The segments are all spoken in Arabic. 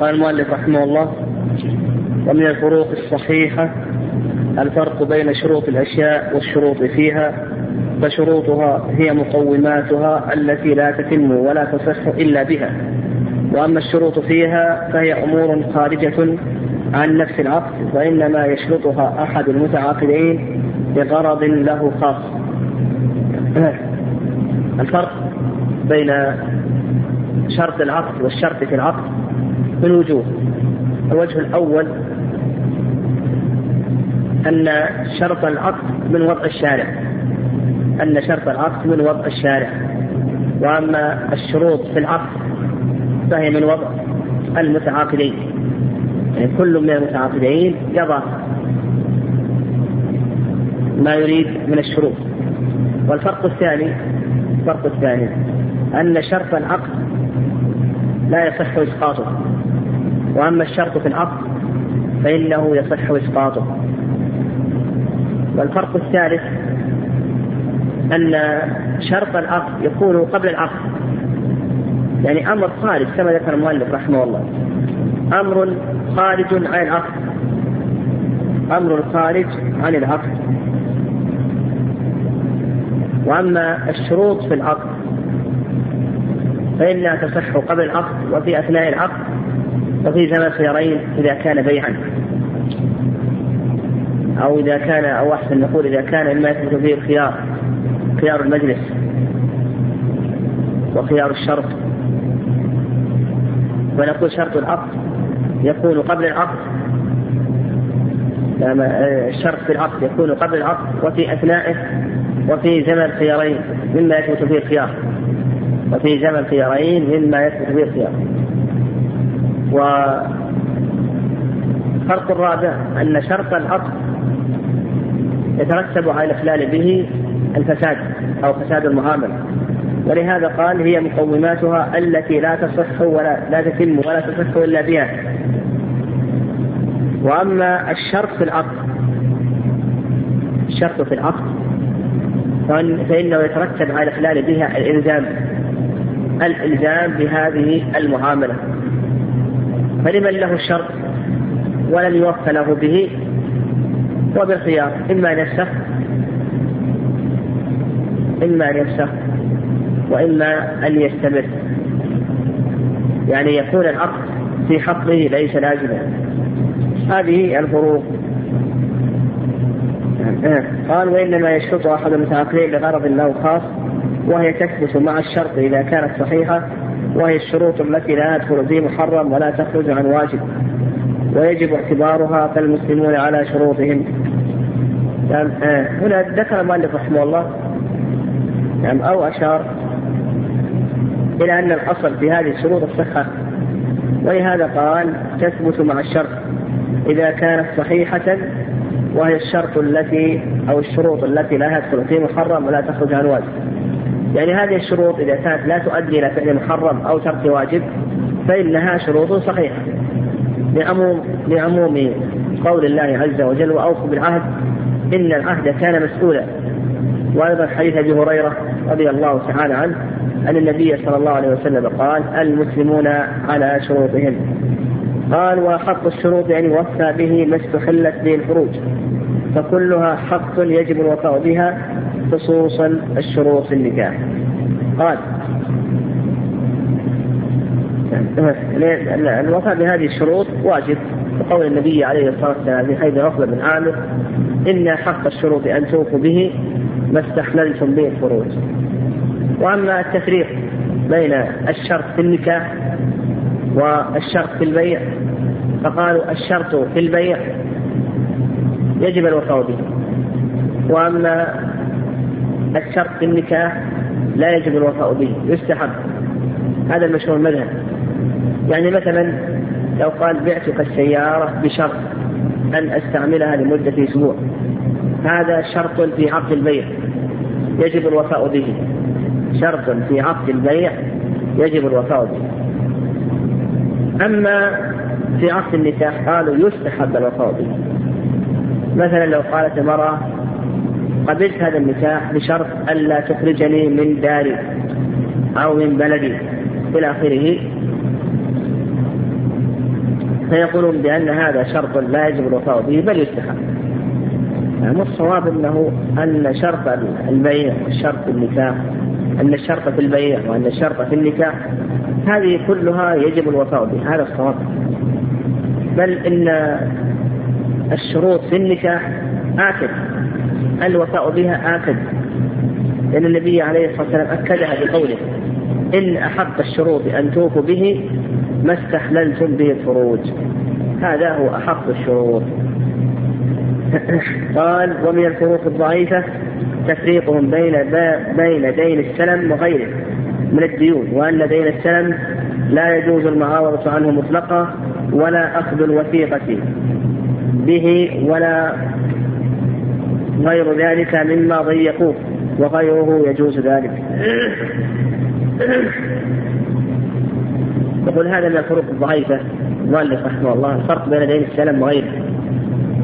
قال المؤلف رحمه الله ومن الفروق الصحيحة الفرق بين شروط الأشياء والشروط فيها فشروطها هي مقوماتها التي لا تتم ولا تصح إلا بها. وأما الشروط فيها فهي أمور خارجة عن نفس العقد وإنما يشرطها أحد المتعاقدين بغرض له خاص. الفرق بين شرط العقد والشرط في العقد من وجوه الوجه الأول أن شرط العقد من وضع الشارع. أن شرط العقد من وضع الشارع. وأما الشروط في العقد فهي من وضع المتعاقدين. يعني كل من المتعاقدين يضع ما يريد من الشروط. والفرق الثاني الفرق الثاني أن شرط العقد لا يصح إسقاطه. وأما الشرط في العقد فإنه يصح إسقاطه. والفرق الثالث أن شرط العقد يكون قبل العقد يعني أمر خارج كما ذكر المؤلف رحمه الله. أمر خارج عن العقد أمر خارج عن العقد وأما الشروط في العقد فإنها تصح قبل العقد وفي أثناء العقد وفي زمن خيارين إذا كان بيعا. أو إذا كان أو أحسن نقول إذا كان مما يثبت فيه الخيار خيار المجلس وخيار الشرط. ونقول شرط العقد يكون قبل العقد الشرط في العقد يكون قبل العقد وفي أثنائه وفي زمن خيارين مما يثبت فيه الخيار. وفي زمن خيارين مما يثبت فيه الخيار. والفرق الرابع أن شرط العقد يترتب على الإخلال به الفساد أو فساد المعاملة ولهذا قال هي مقوماتها التي لا تصح ولا لا تتم ولا تصح إلا بها. وأما الشرط في العقد الشرط في العقد فإنه يترتب على الإخلال بها الإلزام الإلزام بهذه المعاملة فلمن له الشرط ولم يوفى له به؟ وبالخيار إما أن يفسخ إما أن يفسخ وإما أن يستمر. يعني يكون العقد في حقه ليس لازما هذه الفروق. قال وإنما يشرط أحد المتعاقدين لغرض له خاص وهي تثبت مع الشرط إذا كانت صحيحة وهي الشروط التي لا يدخل في محرم ولا تخرج عن واجب ويجب اعتبارها فالمسلمون على شروطهم. نعم هنا ذكر المؤلف رحمه الله نعم أو أشار إلى أن الأصل في هذه الشروط الصحة ولهذا قال تثبت مع الشرط إذا كانت صحيحة وهي الشرط التي أو الشروط التي لا يدخل في محرم ولا تخرج عن واجب. يعني هذه الشروط إذا كانت لا تؤدي إلى فعل محرم أو ترك واجب فإنها شروط صحيحة. لعموم لعموم قول الله عز وجل وأوفوا بالعهد إن العهد كان مسؤولا. وأيضا حديث أبي هريرة رضي الله تعالى عنه أن النبي صلى الله عليه وسلم قال المسلمون على شروطهم. قال وحق الشروط يعني وفى به ما استحلت به الفروج فكلها حق يجب الوفاء بها خصوصا الشروط في النكاح قال الوفاء بهذه الشروط واجب. وقول النبي عليه الصلاة والسلام في حديث عقبة بن عامر إن حق الشروط أن توفوا به ما استحللتم به الفروج. وأما التفريق بين الشرط في النكاح والشرط في البيع فقالوا الشرط في البيع يجب الوفاء به. وأما الشرط في النكاح لا يجب الوفاء به يستحب. هذا المشهور المذهب. يعني مثلا لو قال بعتك السيارة بشرط أن أستعملها لمدة أسبوع. هذا شرط في عقد البيع يجب الوفاء به. شرط في عقد البيع يجب الوفاء به. أما في عقد النكاح قالوا يستحب الوفاء به. مثلا لو قالت المرأة قبلت هذا النكاح بشرط ألا تخرجني من داري أو من بلدي. إلى آخره. فيقولون بأن هذا شرط لا يجب الوفاء به بل يستحب. يعني الصواب أنه أن شرط البيع والشرط في النكاح أن الشرط في البيع وأن الشرط في النكاح هذه كلها يجب الوفاء بها هذا الصواب. بل إن الشروط في النكاح آكد. الوفاء بها آكد. لأن النبي عليه الصلاة والسلام أكدها بقوله إن أحق الشروط أن توفوا به ما استحللتم به الفروج. هذا هو أحق الشروط. قال ومن الفروق الضعيفة تفريقهم بين بين دين السلم وغيره من الديون وأن دين السلم لا يجوز المعاوضة عنه مطلقا ولا أخذ الوثيقة به ولا غير ذلك مما ضيقوه وغيره يجوز ذلك. يقول هذا من الفروق الضعيفة. المؤلف رحمه الله الفرق بين دين السلم وغيره.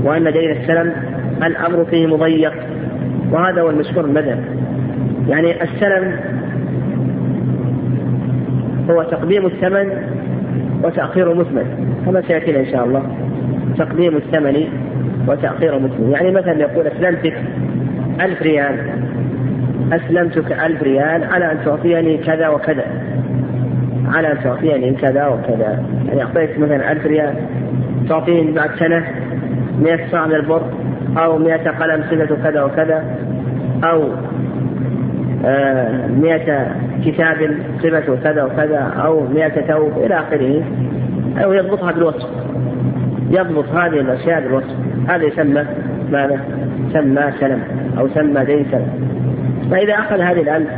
وأن دين السلم الأمر فيه مضيق وهذا هو المشهور المذهب. يعني السلم هو تقديم الثمن وتأخير مثمن كما سيأتينا إن شاء الله. تقديم الثمن وتأخير مثمن يعني مثلا يقول أسلمتك ألف ريال. أسلمتك ألف ريال على أن تعطيني كذا وكذا. على أن تعطيني كذا وكذا. يعني أعطيت مثلا ألف ريال. تعطيني بعد سنة 100 صاع من البر أو 100 قلم صفة كذا وكذا أو آه، مئة كتاب صفة كذا وكذا أو مئة ثوب إلى آخره. أو يضبطها بالوصف. يضبط هذه الأشياء بالوصف. هذا يسمى ماذا؟ سمى سلم أو سمى دين سلم فإذا أخذ هذه الألف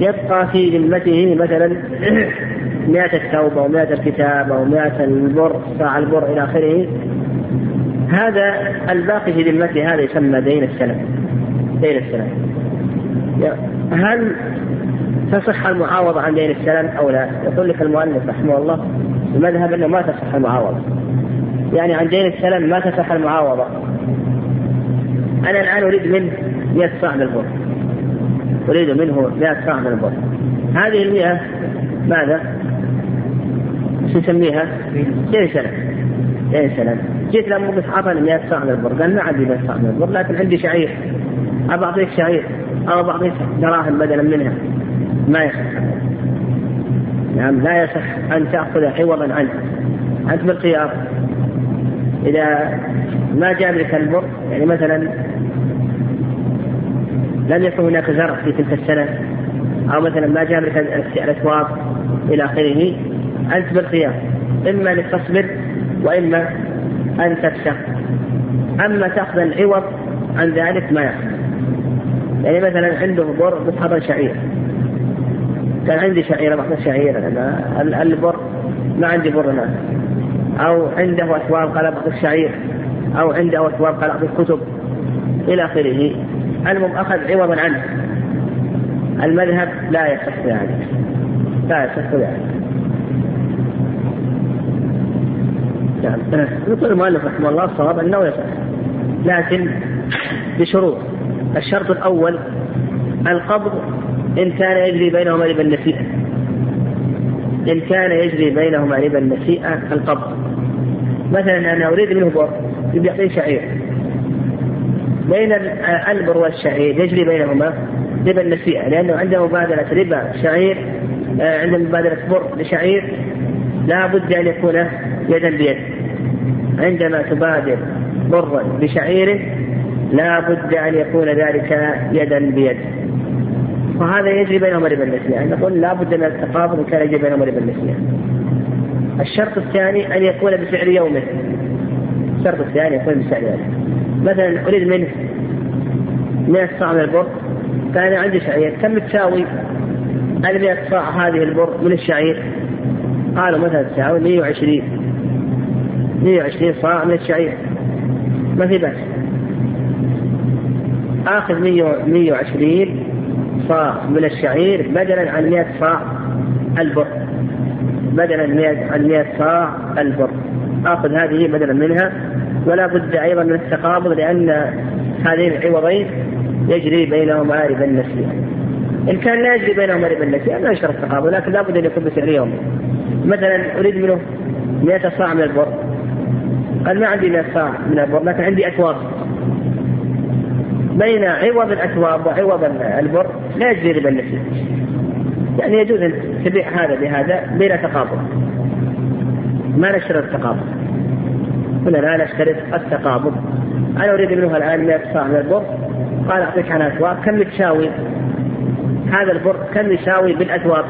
يبقى في ذمته مثلا مئة الثوب أو مئة الكتاب أو مئة البر ساع البر إلى آخره. هذا الباقي في ذمته هذا يسمى دين السلم دين السلم هل تصح المعاوضة عن دين السلم أو لا؟ يقول لك المؤلف رحمه الله المذهب أنه ما تصح المعاوضة. يعني عن دين السلم ما تصح المعاوضة. أنا الآن أريد منه 100 صاع من البر. أريد منه 100 صاع من البر. هذه المئة ماذا؟ نسميها؟ دين سلم دين سلم جيت لما قلت أعطني 100 صاع من البر. قال ما عندي 100 صاع من البر لكن عندي شعير. أبى أعطيك شعير. أو بعض دراهم بدلا منها. ما يصح. نعم لا يصح أن تأخذ عوضا عنه. أنت بالخيار إذا ما لك البر يعني مثلا لم يكن هناك زرع في تلك السنة أو مثلا ما لك الأسواق إلى آخره أنت بالخيار إما أن تصبر وإما أن تفسخ أما تأخذ العوض عن ذلك ما يحصل يعني مثلا عنده بر بتحضر شعير. كان عندي شعير باخذ شعير أنا البر ما عندي بر أنا أو عنده اثواب قال باخذ شعير أو عنده اثواب قال اخذ كتب إلى آخره. المهم أخذ عوضا عنه. المذهب لا يصح ذلك لا يصح ذلك نعم. يقول المؤلف رحمه الله الصواب أنه يصح. لكن بشروط. الشرط الأول القبض إن كان يجري بينهما ربا النسيئة إن كان يجري بينهما ربا النسيئة القبض. مثلا أنا أريد منه بر يعطيه شعير. بين البر والشعير يجري بينهما ربا النسيئة لأنه عنده مبادلة ربا شعير آه، عند مبادلة بر لشعير لا بد أن يكون يدا بيد. عندما تبادر برا بشعير لا بد أن يكون ذلك يدا بيد. وهذا يجري بينهم ربا النسيئة يعني نقول لا بد من التقابض إن كان يجري بينهم ربا النسيئة الشرط الثاني أن يكون بسعر يومه. الشرط الثاني يكون بسعر يومه. مثلا أريد منه 100 صاع من البر كان عندي شعير كم تساوي؟ ال 100 صاع هذه البر من الشعير؟ قالوا مثلا تساوي 120 120 صاع من الشعير. ما في بأس. آخذ 120 صاع من الشعير بدلا عن 100 صاع البر. بدلا 100 صاع البر. آخذ هذه بدلا منها ولا بد أيضا من التقابض لأن هذين العوضين يجري بينهما ربا النسيئة إن كان لا يجري بينهما ربا النسيئة لا يشترط التقابض لكن لا بد أن يكون بسعر يومي. مثلا أريد منه 100 صاع من البر. قال ما عندي 100 صاع من البر لكن عندي أكواب بين عوض الأكواب وعوض البر لا يجزي ربا النسيء يعني يجوز أن تبيع هذا بهذا بلا تقابل ما نشترط التقابل هنا لا نشترط التقابل أنا أريد منه الآن 100 صاع من البر. قال أعطيك عنها أكواب كم تساوي هذا البر كم يساوي بالأثواب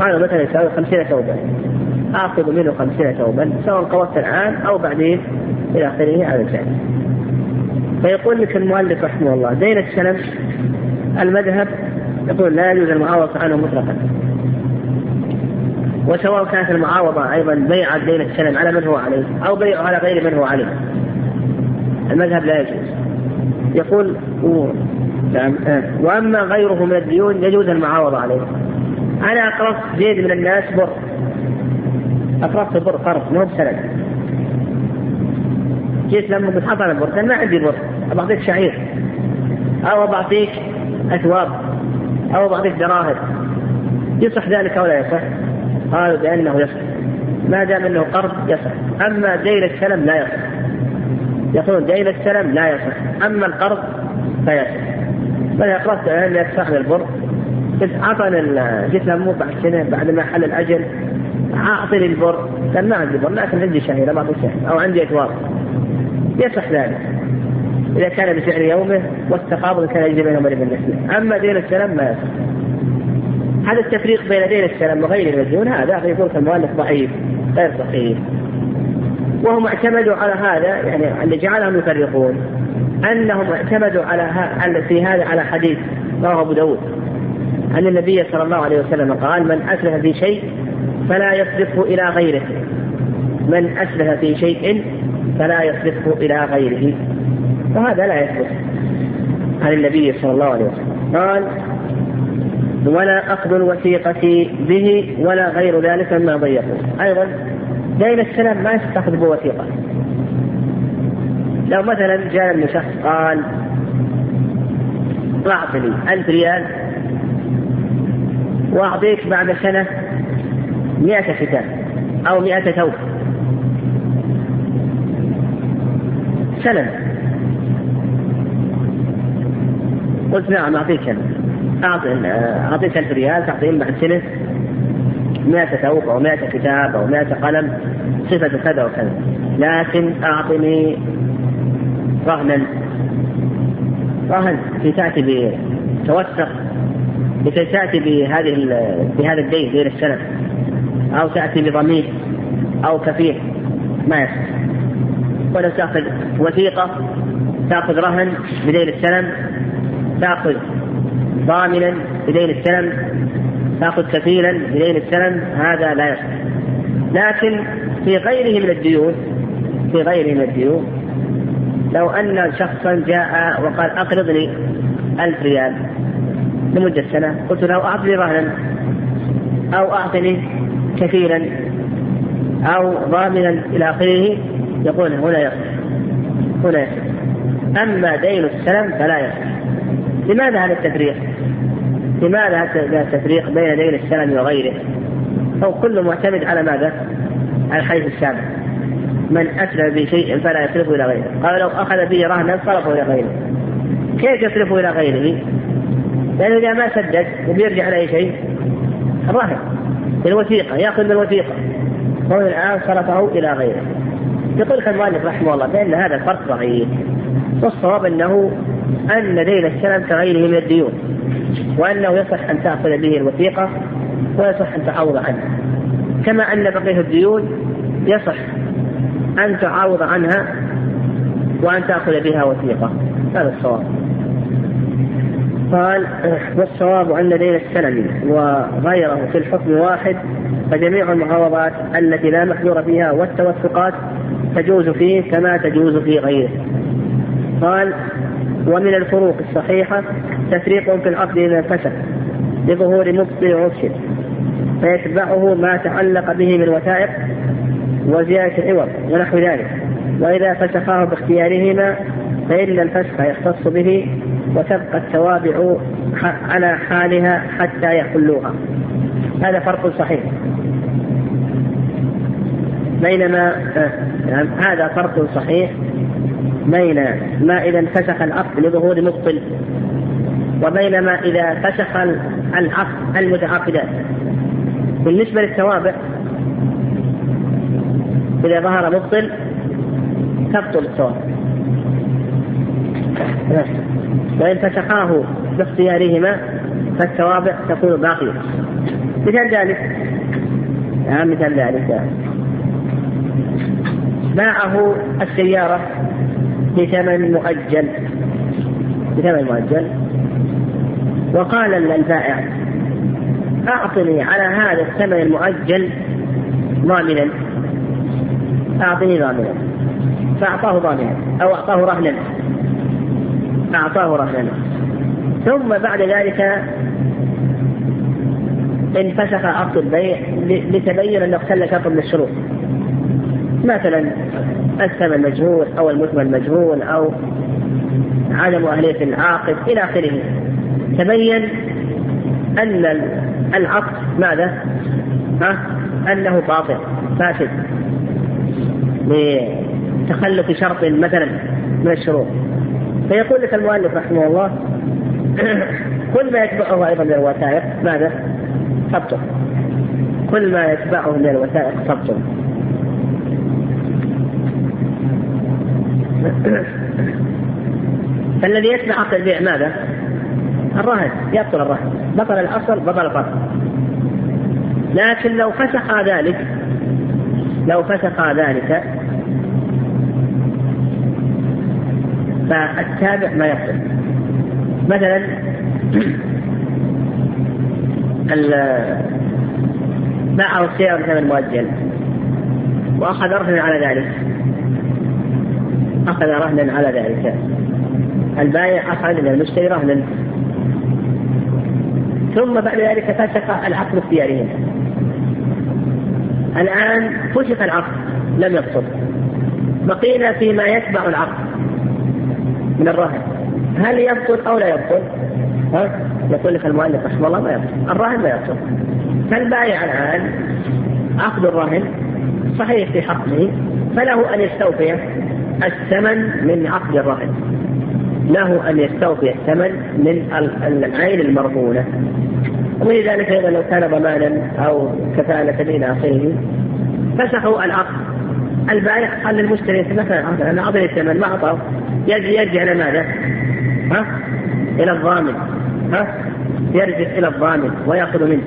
قالوا مثلا يساوي خمسين ثوبا. آخذ منه خمسين ثوبا سواء قوت الآن أو بعدين إلى آخره على الجانب فيقول لك المؤلف رحمه الله دين السلم المذهب يقول لا يجوز المعاوضة عنه مطلقا. وسواء كانت المعاوضة أيضا بيع دين السلم على من هو عليه أو بيع على غير من هو عليه. المذهب لا يجوز. يقول نعم. وأما غيره من الديون يجوز المعاوضة عليه. أنا أقرضت زيد من الناس بر. أقرضت بر قرض مو بسند. جيت لما قلت حط أنا بر ما عندي بر بعطيك شعير. أو بعطيك أثواب. أو بعطيك دراهم يصح ذلك أو لا يصح؟ قالوا بأنه يصح. ما دام أنه قرض يصح. أما دين السلم لا يصح. يقولون دين السلم لا يصح. أما القرض فيصح. بل أقرأت أن يدفع البر. قلت أعطني قلت له مو بعد سنة بعد ما حل الأجل أعطني البر قال ما عندي بر لكن عندي شهيرة ما أعطي شهيرة. أو عندي أتوار يصح ذلك. إذا كان بسعر يومه والتقابض كان يجري بينهم ربا النسيء أما دين السلام ما يصح. هذا التفريق بين دين السلام وغير المديون هذا يقول المؤلف ضعيف غير صحيح. وهم اعتمدوا على هذا يعني اللي جعلهم يفرقون. أنهم اعتمدوا على في هذا على حديث رواه أبو داود. أن النبي صلى الله عليه وسلم قال من اسلف في شيء فلا يصرفه إلى غيره. من اسلف في شيء فلا يصرفه إلى غيره. وهذا لا يثبت. عن النبي صلى الله عليه وسلم قال ولا أخذ الوثيقة به ولا غير ذلك مما ضيقوا أيضا دين السلام ما يستخدم بوثيقة لو مثلا جاء شخص قال أعطني ألف ريال وأعطيك بعد سنة مئة كتاب أو مئة ثوب. سلم قلت نعم أعطيك أعطي أعطيك ألف ريال تعطيهم بعد سنة. مئة ثوب أو مئة كتاب أو مئة قلم صفة كذا وكذا. لكن أعطني رهنا. رهن في تأتي بتوثق لكي تأتي بهذه بهذا الدين دين السنة أو تأتي بضمير أو كفيل ما يصح. ولو تأخذ وثيقة تأخذ رهن بدين السلم تأخذ ضامنا بدين السلم تأخذ كفيلا بدين السلم هذا لا يصح. لكن في غيره من الديون في غيره من الديون لو أن شخصا جاء وقال أقرضني ألف ريال لمدة سنة قلت له أعطني رهنا أو أعطني كثيرا أو ضامنا إلى آخره يقول هنا يصح هنا يصح. أما دين السلم فلا يصح. لماذا هذا التفريق؟ لماذا هذا التفريق بين دين السلم وغيره؟ أو كله معتمد على ماذا؟ على الحديث السابق من أسلم بشيء فلا يصرفه إلى غيره قال لو أخذ به رهنا صرفه إلى غيره كيف يصرفه إلى غيره؟ لأنه إذا ما سدد وبيرجع أي شيء الرهن بالوثيقة يأخذ بالوثيقة وهو الآن صرفه إلى غيره يقول المؤلف رحمه الله بأن هذا الفرق ضعيف والصواب أنه أن دين السلم كغيره من الديون وأنه يصح أن تأخذ به الوثيقة ويصح أن تعوض عنه كما أن بقية الديون يصح أن تعاوض عنها وأن تأخذ بها وثيقة. هذا الصواب. قال والصواب أن دين السلم وغيره في الحكم واحد فجميع المعاوضات التي لا محذور فيها والتوثقات تجوز فيه كما تجوز في غيره. قال ومن الفروق الصحيحة تفريق في العقد إذا فسد لظهور مبطل ومفسد فيتبعه ما تعلق به من وثائق وزيادة العوض ونحو ذلك. وإذا فسخاه باختيارهما فإن الفسخ يختص به وتبقى التوابع على حالها حتى يحلوها. هذا فرق صحيح. بينما يعني هذا فرق صحيح. بين ما إذا انفسخ العقد لظهور مبطل وبينما إذا فسخ العقد المتعاقدات بالنسبة للتوابع إذا ظهر مبطل تبطل التوابع. وإن فسخاه باختيارهما فالتوابع تكون باقية. مثال ذلك نعم مثال ذلك. باعه السيارة بثمن مؤجل. بثمن مؤجل. وقال البائع أعطني على هذا الثمن المؤجل ضامنا. أعطني ضامنا. فأعطاه ضامنا. أو أعطاه رهنا. أعطاه رهنا. ثم بعد ذلك انفسخ عقد البيع لتبين أنه اختل شرط من الشروط. مثلا الثمن مجهول أو المثمن مجهول أو عدم أهلية العاقد إلى آخره تبين أن العقد ماذا؟ ها؟ أنه باطل فاسد لتخلف شرط مثلا من الشروط فيقول لك المؤلف رحمه الله كل ما يتبعه أيضا من الوثائق ماذا؟ تبطل كل ما يتبعه من الوثائق تبطل فالذي يتبع عقد البيع ماذا؟ الرهن يبطل الرهن. بطل الأصل بطل الفرق لكن لو فسخ ذلك لو فسخ ذلك فالتابع ما يبطل مثلا باعه السيارة بثمن مؤجل وأخذ رهنا على ذلك. أخذ رهنا على ذلك. البائع أخذ من المشتري رهنا. ثم بعد ذلك فسخ العقد اختيارهم الآن فسخ العقد لم يبطل بقينا فيما يتبع العقد من الرهن. هل يبطل أو لا يبطل؟ ها؟ يقول لك المؤلف رحمه الله ما يبطل. الرهن ما يبطل. فالبائع الآن عقد الرهن صحيح في حقه فله أن يستوفي الثمن من عقد الرهن له أن يستوفي الثمن من العين المرهونة ولذلك أيضا لو كان ضمانا أو كفالة إلى آخره فسخوا العقد. البائع قال للمشتري مثلا أنا أعطني الثمن ما أعطاه. يرجع إلى ماذا؟ ها؟ إلى الضامن. ها؟ يرجع إلى الضامن ويأخذ منه.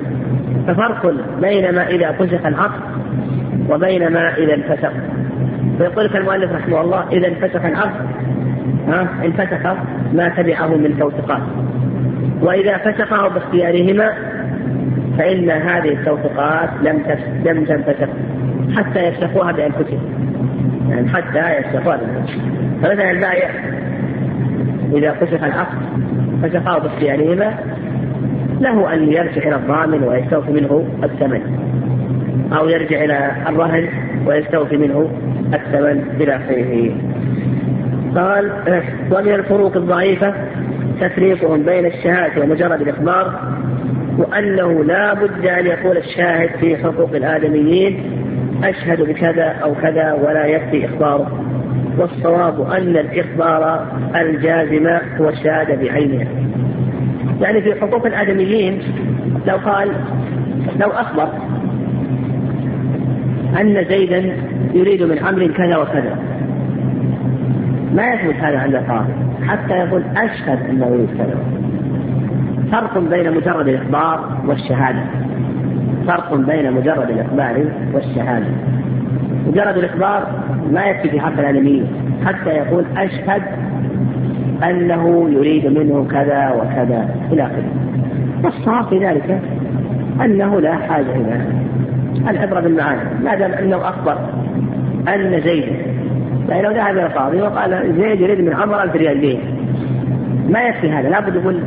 ففرق بين ما إذا فسخ العقد وبين ما إذا انفسخ. فيقول لك المؤلف رحمه الله إذا انفسخ العقد ها انفسخ ما تبعه من توثيقات وإذا فسخه باختيارهما فإن هذه التوثيقات لم لم تنفسخ حتى يفسخوها بأنفسهم. يعني حتى يفسخوها بأنفسهم. فمثلا البائع إذا فسخ العقد فسخه باختيارهما له أن يرجع إلى الضامن ويستوفي منه الثمن أو يرجع إلى الرهن ويستوفي منه الثمن إلى آخره قال ومن الفروق الضعيفة تفريقهم بين الشهادة ومجرد الإخبار وأنه لا بد أن يقول الشاهد في حقوق الآدميين أشهد بكذا أو كذا ولا يكفي إخباره. والصواب أن الإخبار الجازم هو الشهادة بعينها يعني في حقوق الآدميين لو قال لو أخبر أن زيدا يريد من عمرو كذا وكذا. ما يثبت هذا عند القاضي حتى يقول أشهد أنه يريد كذا فرق بين مجرد الإخبار والشهادة. فرق بين مجرد الإخبار والشهادة. مجرد الإخبار ما يكفي في حق العالمين حتى يقول أشهد أنه يريد منه كذا وكذا إلى آخره. والصواب في ذلك أنه لا حاجة إلى العبرة بالمعاني. ما دام أنه أخبر أن زيد يعني لو ذهب إلى القاضي وقال زيد يريد من عمر ألف ريال دين. ما يكفي هذا لابد يقول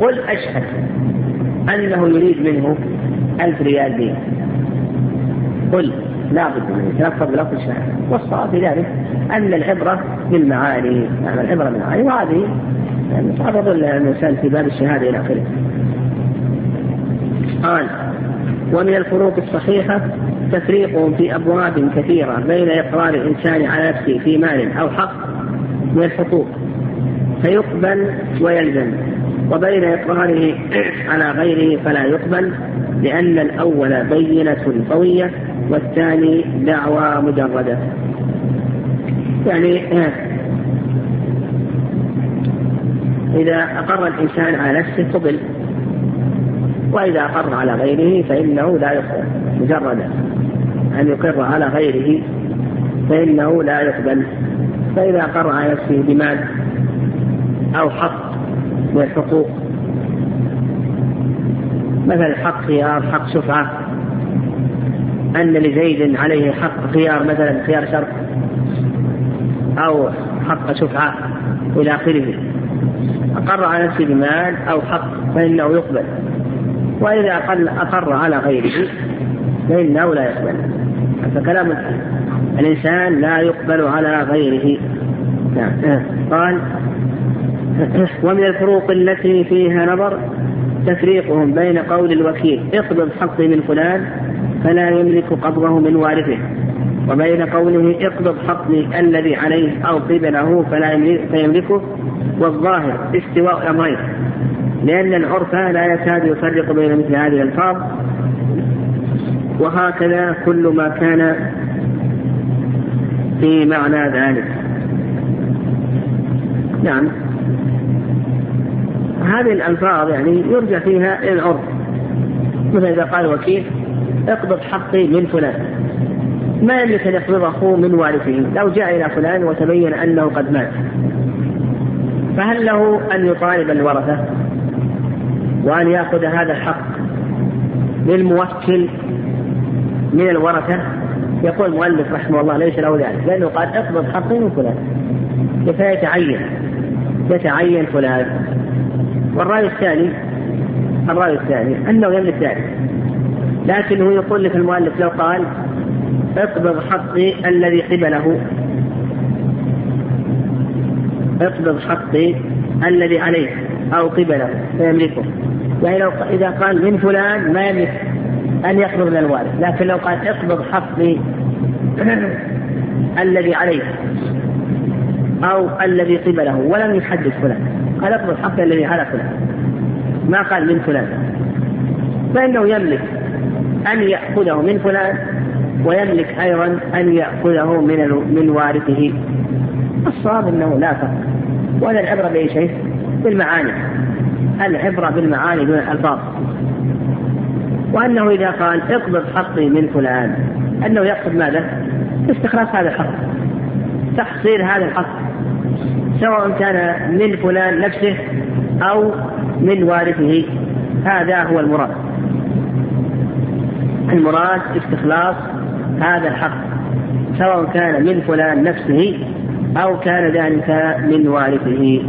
قل أشهد أنه يريد منه ألف ريال دين. قل لابد من يتلفظ بلفظ الشهادة. والصواب في ذلك أن العبرة بالمعاني يعني العبرة بالمعاني. وهذه يعني تعرض الإنسان في باب الشهادة إلى آخره. قال ومن الفروق الصحيحة تفريقهم في أبواب كثيرة بين إقرار الإنسان على نفسه في مال أو حق من الحقوق. فيقبل ويلزم وبين إقراره على غيره فلا يقبل لأن الأول بينة قوية والثاني دعوى مجردة. يعني إذا أقر الإنسان على نفسه قبل وإذا أقر على غيره فإنه لا يقبل مجرد أن يقر على غيره فإنه لا يقبل. فإذا أقر على نفسه بمال أو حق من الحقوق مثلا حق خيار حق شفعة أن لزيد عليه حق خيار مثلا خيار شرط أو حق شفعة إلى آخره. أقر على نفسه بمال أو حق فإنه يقبل. وإذا أقل أقر على غيره فإنه لا يقبل. فكلام الإنسان لا يقبل على غيره. نعم. قال ومن الفروق التي فيها نظر تفريقهم بين قول الوكيل اقبض حقي من فلان فلا يملك قبضه من وارثه وبين قوله اقبض حقي الذي عليه أو قبله فلا يملكه والظاهر استواء الأمرين. لأن العرف لا يكاد يفرق بين مثل هذه الألفاظ. وهكذا كل ما كان في معنى ذلك. نعم. هذه الألفاظ يعني يرجع فيها إلى العرف. مثل إذا قال وكيل اقبض حقي من فلان. ما يملك أن يقبضه من وارثه لو جاء إلى فلان وتبين أنه قد مات. فهل له أن يطالب الورثة؟ وأن يأخذ هذا الحق للموكل من الورثة. يقول المؤلف رحمه الله ليس له ذلك لأنه قال اقبض حقي من فلان. فيتعين يتعين فلان. والرأي الثاني الرأي الثاني أنه يملك ذلك. لكنه يقول لك المؤلف لو قال اقبض حقي الذي قبله. اقبض حقي الذي عليه. أو قبلة فيملكه. يعني لو إذا قال من فلان ما يملك أن يقبض من الوارث لكن لو قال اقبض حقي الذي عليه أو الذي قبله ولم يحدد فلان قال اقبض حقي الذي على فلان. ما قال من فلان. فإنه يملك أن يأخذه من فلان ويملك أيضا أن يأخذه من من وارثه. الصواب أنه لا فرق ولا العبرة بأي شيء؟ بالمعاني العبرة بالمعاني دون الألفاظ. وأنه إذا قال اقبض حقي من فلان أنه يقصد ماذا؟ استخلاص هذا الحق تحصيل هذا الحق سواء كان من فلان نفسه أو من وارثه هذا هو المراد. المراد استخلاص هذا الحق سواء كان من فلان نفسه أو كان ذلك من وارثه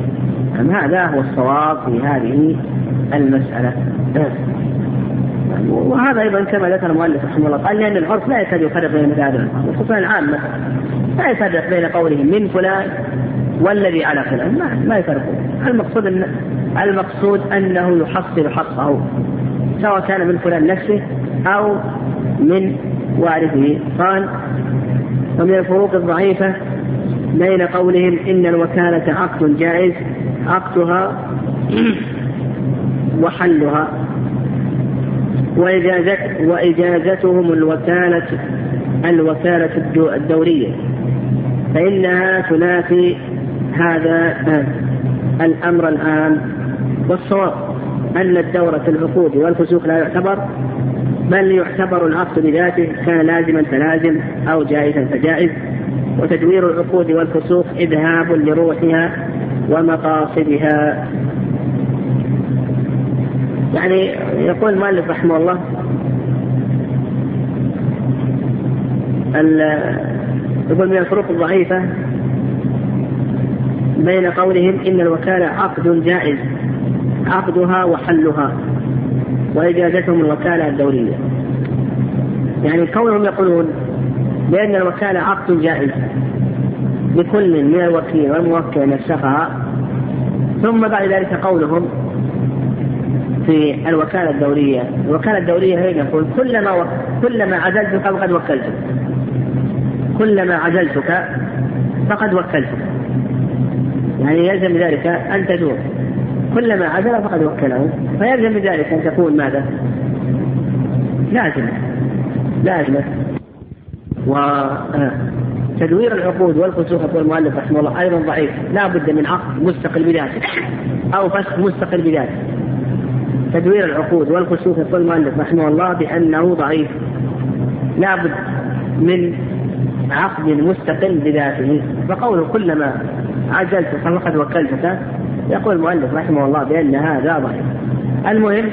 هذا هو الصواب في هذه المسألة؟ وهذا أيضا كما ذكر المؤلف رحمه الله قال لأن العرف لا يكاد يفرق بين مثل هذا خصوصا العامه لا يفرق بين قوله من فلان والذي على فلان. ما, ما يفرقون المقصود أن المقصود أنه يحصل حقه سواء كان من فلان نفسه أو من وارثه. قال ومن الفروق الضعيفة بين قولهم إن الوكالة عقد جائز عقدها وحلها. وإجازت وإجازتهم الوكالة الوكالة الدورية. فإنها تنافي هذا الأمر العام والصواب أن الدورة في العقود والفسوق لا يعتبر بل يعتبر العقد بذاته كان لازما فلازم أو جائزا فجائز. وتدوير العقود والفسوق إذهاب لروحها ومقاصدها. يعني يقول المؤلف رحمه الله يقول من الفروق الضعيفة بين قولهم إن الوكالة عقد جائز عقدها وحلها وإجازتهم الوكالة الدورية يعني كونهم يقولون بأن الوكالة عقد جائز لكل من الوكيل والموكل نسخها ثم بعد ذلك قولهم في الوكالة الدولية الوكالة الدولية هي يقول كلما و... كلما عزلتك فقد وكلتك. كلما عزلتك فقد وكلتك. يعني يلزم بذلك أن تدور كلما عزل فقد وكله. فيلزم بذلك أن تكون ماذا؟ لازمة لازمة وتدوير العقود والفسوق يقول المؤلف رحمه الله أيضا ضعيف. لا بد من عقد مستقل بذاته أو فسخ مستقل بذاته. تدوير العقود والفسوق يقول المؤلف رحمه الله بأنه ضعيف. لا بد من عقد مستقل بذاته. فقوله كلما عجلت فقد وكلتك يقول المؤلف رحمه الله بأن هذا ضعيف. المهم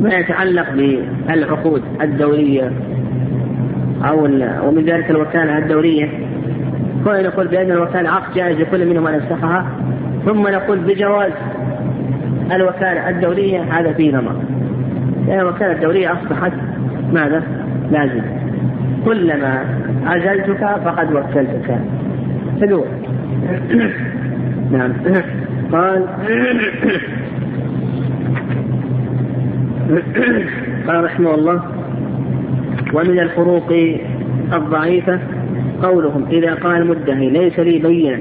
ما يتعلق بالعقود الدولية أو ومن ذلك الوكالة الدولية كنا نقول بأن الوكالة عقد جائز لكل منهم أن يفسخها ثم نقول بجواز الوكالة الدولية هذا فيه نظر لأن الوكالة الدولية أصبحت ماذا؟ لازم كلما عزلتك فقد وكلتك. تدور. نعم. قال قال رحمه الله ومن الفروق الضعيفة قولهم إذا قال مدعي ليس لي بينا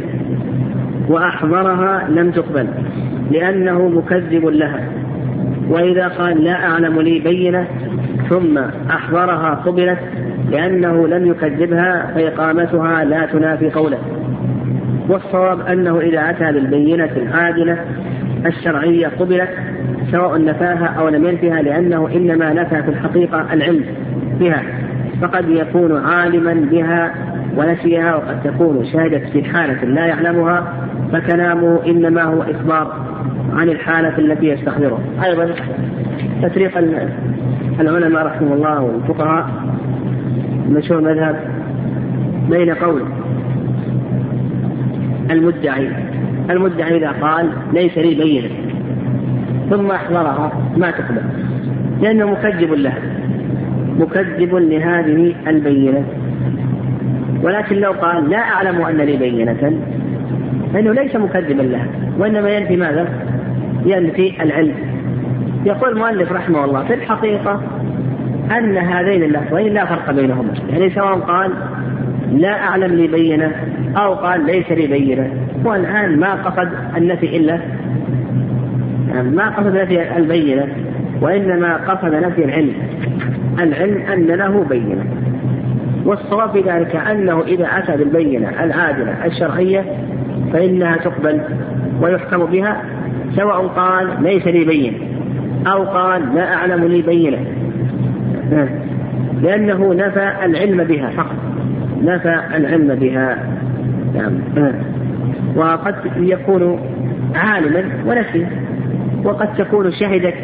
وأحضرها لم تقبل لأنه مكذب لها. وإذا قال لا أعلم لي بينة ثم أحضرها قبلت لأنه لم يكذبها فإقامتها لا تنافي قوله. والصواب أنه إذا أتى بالبينة العادلة الشرعية قبلت سواء نفاها أو لم ينفها لأنه إنما نفى في الحقيقة العلم. بها فقد يكون عالما بها ونسيها وقد تكون شهدت في حالة لا يعلمها فكلامه إنما هو إخبار عن الحالة التي يستحضرها. أيضا تفريق العلماء رحمه الله والفقهاء مشهور مذهب بين قول المدعي المدعي إذا قال ليس لي بينة ثم أحضرها ما تقبل لأنه مكذب لها مكذب لهذه البينة. ولكن لو قال لا أعلم أن لي بينة فإنه ليس مكذبا لها. وإنما ينفي ماذا؟ ينفي العلم. يقول المؤلف رحمه الله في الحقيقة أن هذين اللفظين لا فرق بينهما. يعني سواء قال لا أعلم لي بينة أو قال ليس لي بينة. والآن ما قصد النفي إلا يعني ما قصد نفي البينة وإنما قصد نفي العلم. العلم أن له بينة. والصواب في ذلك أنه إذا أتى بالبينة العادلة الشرعية فإنها تقبل ويحكم بها سواء قال ليس لي بينة أو قال لا أعلم لي بينة. لأنه نفى العلم بها فقط. نفى العلم بها. نعم. وقد يكون عالما ونسي وقد تكون شهدت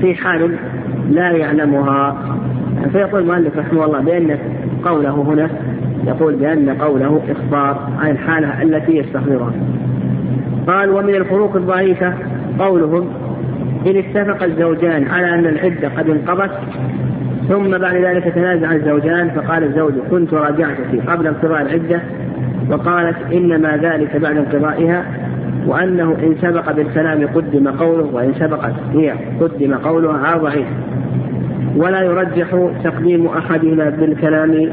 في حال لا يعلمها. فيقول المؤلف رحمه الله بأن قوله هنا يقول بأن قوله إخبار عن الحالة التي يستحضرها. قال ومن الفروق الضعيفة قولهم إن اتفق الزوجان على أن العدة قد انقضت ثم بعد ذلك تنازع الزوجان فقال الزوج كنت راجعتك قبل انقضاء العدة وقالت إنما ذلك بعد انقضائها. وأنه إن سبق بالكلام قدم قوله وإن سبقت هي قدم قولها ضعيف. ولا يرجح تقديم أحدهما بالكلام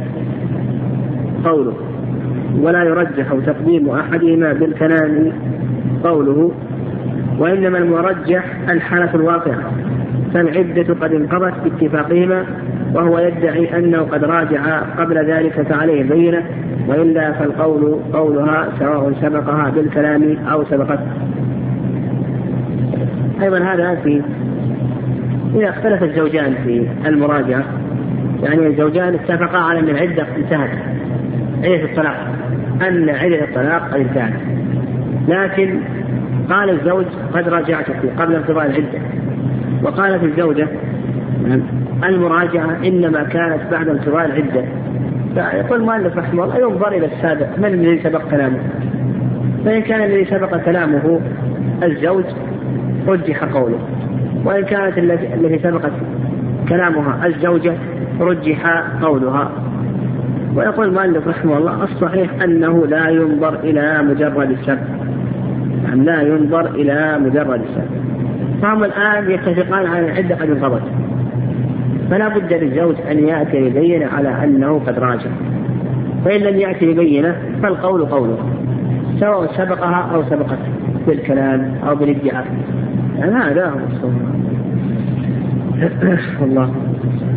قوله. ولا يرجح تقديم أحدهما بالكلام قوله. وإنما المرجح الحالة الواقعة فالعدة قد انقضت باتفاقهما وهو يدعي أنه قد راجع قبل ذلك فعليه البينة وإلا فالقول قولها سواء سبقها بالكلام أو سبقت أيضا هذا في إذا اختلف الزوجان في المراجعة يعني الزوجان اتفقا على أن العدة انتهت عدة الطلاق أن عدة الطلاق قد انتهت. لكن قال الزوج قد راجعتك قبل انقضاء العدة وقالت الزوجة المراجعة إنما كانت بعد انقضاء العدة. فيقول المؤلف رحمه الله ينظر إلى السابق من الذي سبق كلامه؟ فإن كان الذي سبق كلامه الزوج رجح قوله. وإن كانت التي سبقت كلامها الزوجة رجح قولها. ويقول المؤلف رحمه الله الصحيح أنه لا ينظر إلى مجرد السبق. يعني لا ينظر إلى مجرد السبب فهم الآن يتفقان على العدة قد انقضت. فلا بد للزوج أن يأتي ببينة على أنه قد راجع. فإن لم يأتي ببينة فالقول قوله سواء سبقها أو سبقت بالكلام أو بالادعاء. هذا هو الصواب.